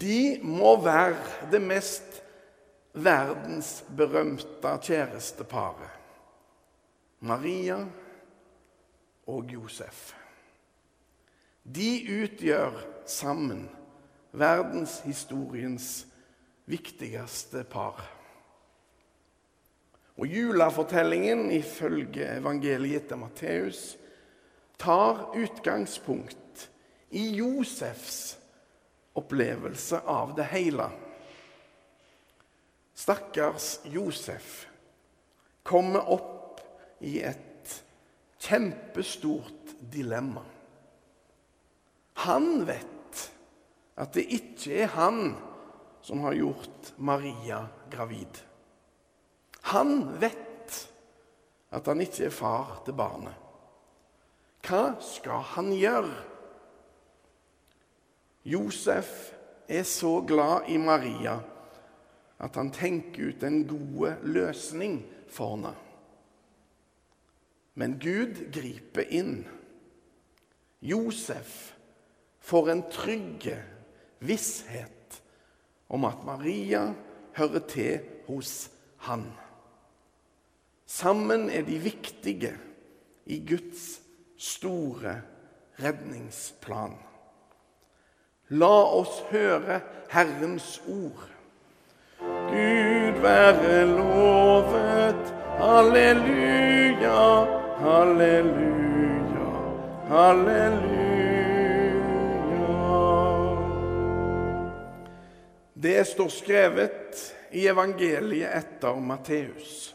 De må være det mest verdensberømte kjæresteparet. Maria og Josef. De utgjør sammen verdenshistoriens viktigste par. Og Julefortellingen ifølge evangeliet til Matteus tar utgangspunkt i Josefs opplevelse av det hele. Stakkars Josef kommer opp i et kjempestort dilemma. Han vet at det ikke er han som har gjort Maria gravid. Han vet at han ikke er far til barnet. Hva skal han gjøre? Josef er så glad i Maria at han tenker ut en god løsning for henne. Men Gud griper inn. Josef får en trygg visshet om at Maria hører til hos han. Sammen er de viktige i Guds store redningsplan. La oss høre Herrens ord. Gud være lovet. Halleluja, halleluja, halleluja. Det står skrevet i evangeliet etter Matteus.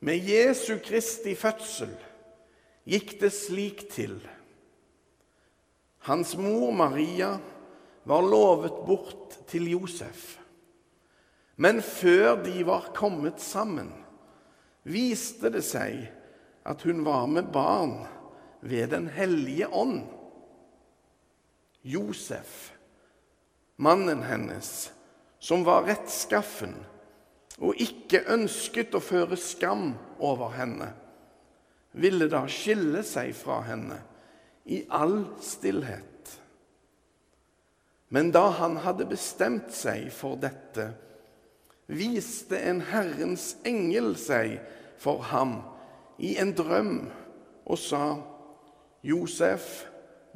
Med Jesu Kristi fødsel gikk det slik til. Hans mor Maria var lovet bort til Josef. Men før de var kommet sammen, viste det seg at hun var med barn ved Den hellige ånd. Josef, mannen hennes, som var rettskaffen og ikke ønsket å føre skam over henne, ville da skille seg fra henne i all stillhet. Men da han hadde bestemt seg for dette, viste en Herrens engel seg for ham i en drøm og sa, Josef,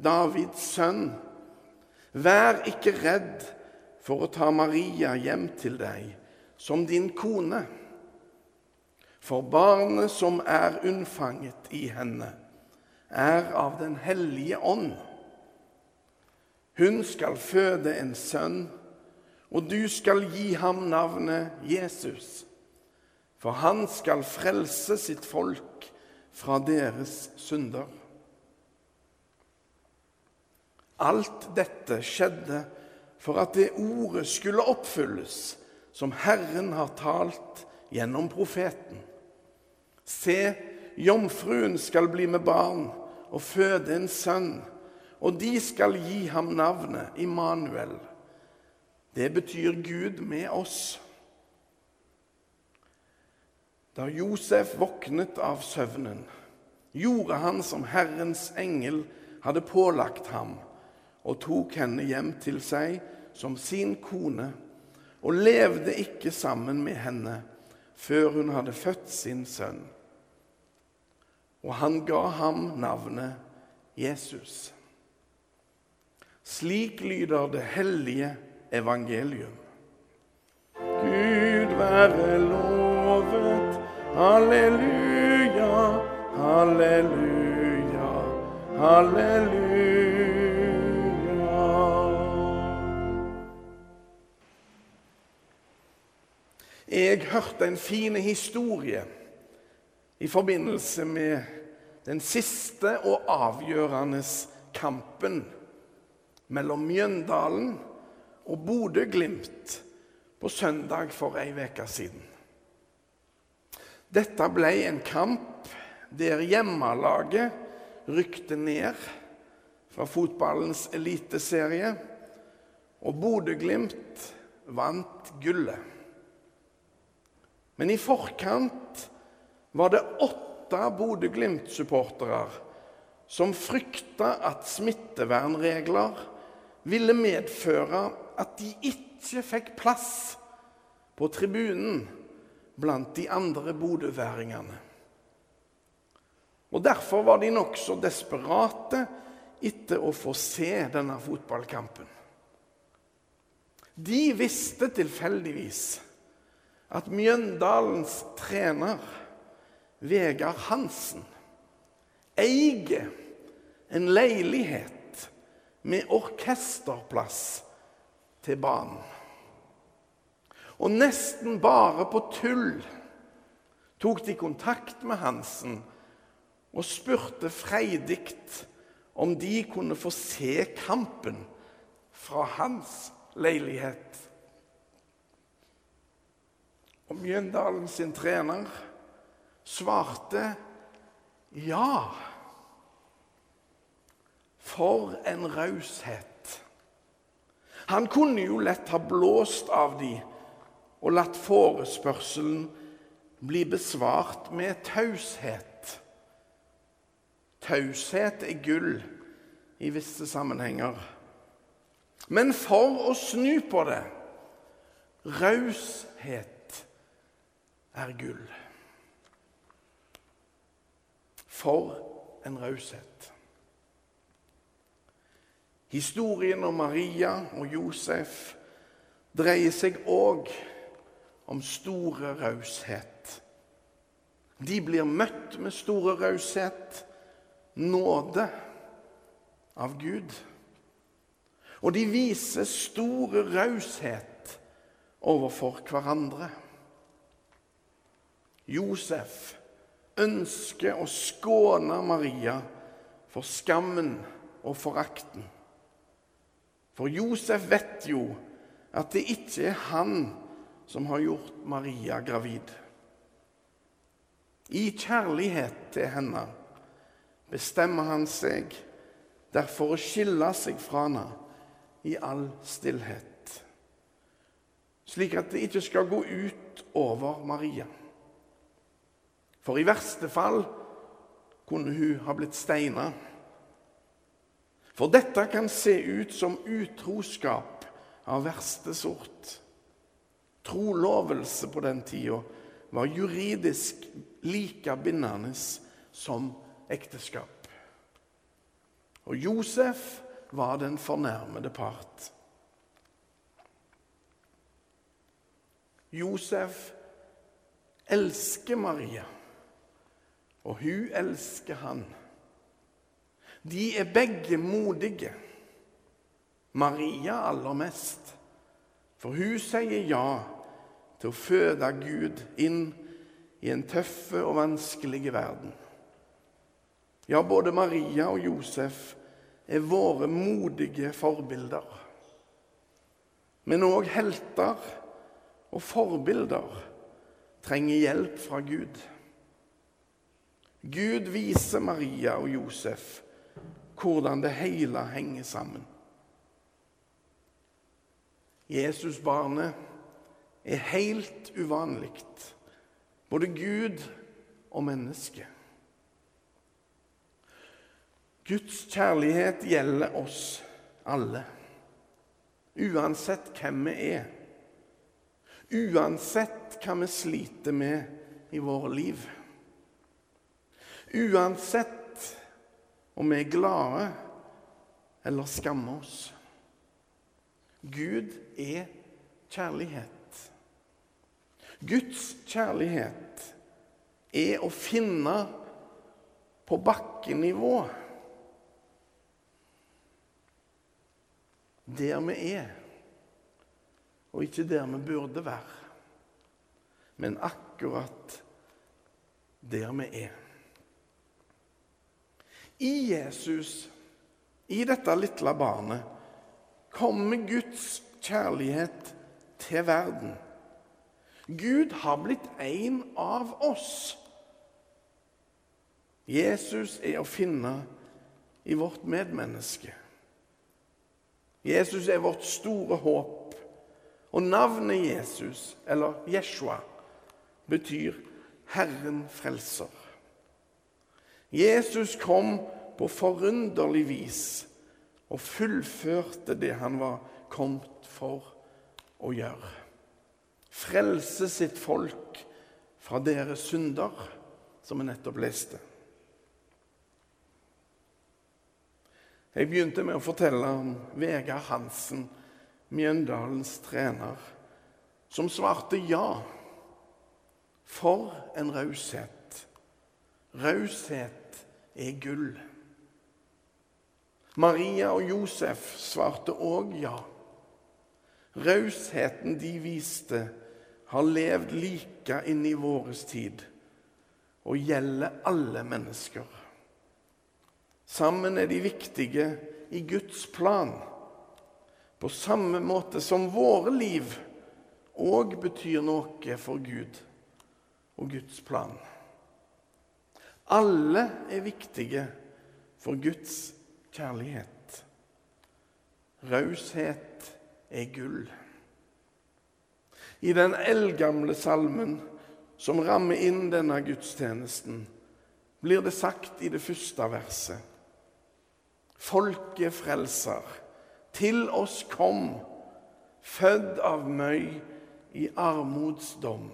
Davids sønn, vær ikke redd for å ta Maria hjem til deg som din kone. For barnet som er unnfanget i henne, er av Den hellige ånd. Hun skal føde en sønn, og du skal gi ham navnet Jesus. For han skal frelse sitt folk fra deres synder. Alt dette skjedde for at det ordet skulle oppfylles som Herren har talt gjennom profeten. Se, jomfruen skal bli med barn og føde en sønn, og de skal gi ham navnet Immanuel. Det betyr Gud med oss. Da Josef våknet av søvnen, gjorde han som Herrens engel hadde pålagt ham, og tok henne hjem til seg som sin kone, og levde ikke sammen med henne før hun hadde født sin sønn. Og han ga ham navnet Jesus. Slik lyder det hellige evangelium. Gud være lovet. Halleluja, halleluja, halleluja. Jeg hørte en fin historie i forbindelse med den siste og avgjørende kampen mellom Mjøndalen og Bodø-Glimt på søndag for ei uke siden. Dette ble en kamp der hjemmelaget rykte ned fra fotballens eliteserie, og Bodø-Glimt vant gullet. Men i forkant var det åtte Bodø-Glimt-supportere som frykta at smittevernregler ville medføre at de ikke fikk plass på tribunen blant de andre bodøværingene. Og Derfor var de nokså desperate etter å få se denne fotballkampen. De visste tilfeldigvis at Mjøndalens trener Vegard Hansen eier en leilighet med orkesterplass til banen. Og nesten bare på tull tok de kontakt med Hansen og spurte freidig om de kunne få se kampen fra hans leilighet. Og Mjøndalen sin trener svarte ja. For en raushet. Han kunne jo lett ha blåst av de og latt forespørselen bli besvart med taushet. Taushet er gull i visse sammenhenger. Men for å snu på det raushet er gull. For en raushet. Historien om Maria og Josef dreier seg òg om store raushet. De blir møtt med store raushet, nåde, av Gud. Og de viser store raushet overfor hverandre. Josef ønsker å skåne Maria for skammen og forakten. For Josef vet jo at det ikke er han som har gjort Maria gravid. I kjærlighet til henne bestemmer han seg derfor å skille seg fra henne i all stillhet, slik at det ikke skal gå ut over Maria. For i verste fall kunne hun ha blitt steina. For dette kan se ut som utroskap av verste sort. Trolovelse på den tida var juridisk like bindende som ekteskap. Og Josef var den fornærmede part. Josef elsker Maria, og hun elsker han. De er begge modige. Maria aller mest, for hun sier ja til å føde Gud inn i en tøffe og vanskelig verden. Ja, både Maria og Josef er våre modige forbilder. Men òg helter og forbilder trenger hjelp fra Gud. Gud viser Maria og Josef hvordan det hele henger sammen. Jesusbarnet er helt uvanlig. Både Gud og menneske. Guds kjærlighet gjelder oss alle, uansett hvem vi er. Uansett hva vi sliter med i våre liv. Uansett om vi er glade eller skammer oss. Gud er kjærlighet. Guds kjærlighet er å finne på bakkenivå. Der vi er, og ikke der vi burde være. Men akkurat der vi er. I Jesus, i dette lille barnet, kommer Guds kjærlighet til verden. Gud har blitt en av oss. Jesus er å finne i vårt medmenneske. Jesus er vårt store håp. Og navnet Jesus, eller Jeshua, betyr 'Herren frelser'. Jesus kom på forunderlig vis og fullførte det han var kommet for å gjøre. Frelse sitt folk fra deres synder, som vi nettopp leste. Jeg begynte med å fortelle om Vegard Hansen, Mjøndalens trener, som svarte ja. For en raushet. Raushet er gull. Maria og Josef svarte òg ja. Rausheten de viste, har levd like inn i vår tid og gjelder alle mennesker. Sammen er de viktige i Guds plan, på samme måte som våre liv òg betyr noe for Gud og Guds plan. Alle er viktige for Guds kjærlighet. Raushet er gull. I den eldgamle salmen som rammer inn denne gudstjenesten, blir det sagt i det første verset. Folket frelser, til oss kom, fødd av møy i armodsdom.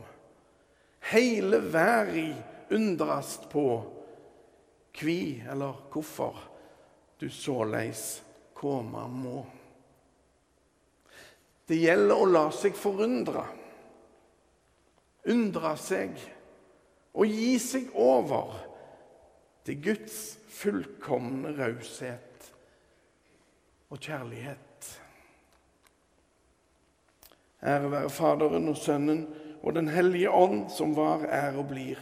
Hele verda undrast på kvi eller hvorfor du såleis komme må. Det gjelder å la seg forundre, undre seg og gi seg over til Guds fullkomne raushet og kjærlighet. Ære være Faderen og Sønnen og Den hellige ånd, som var, er og blir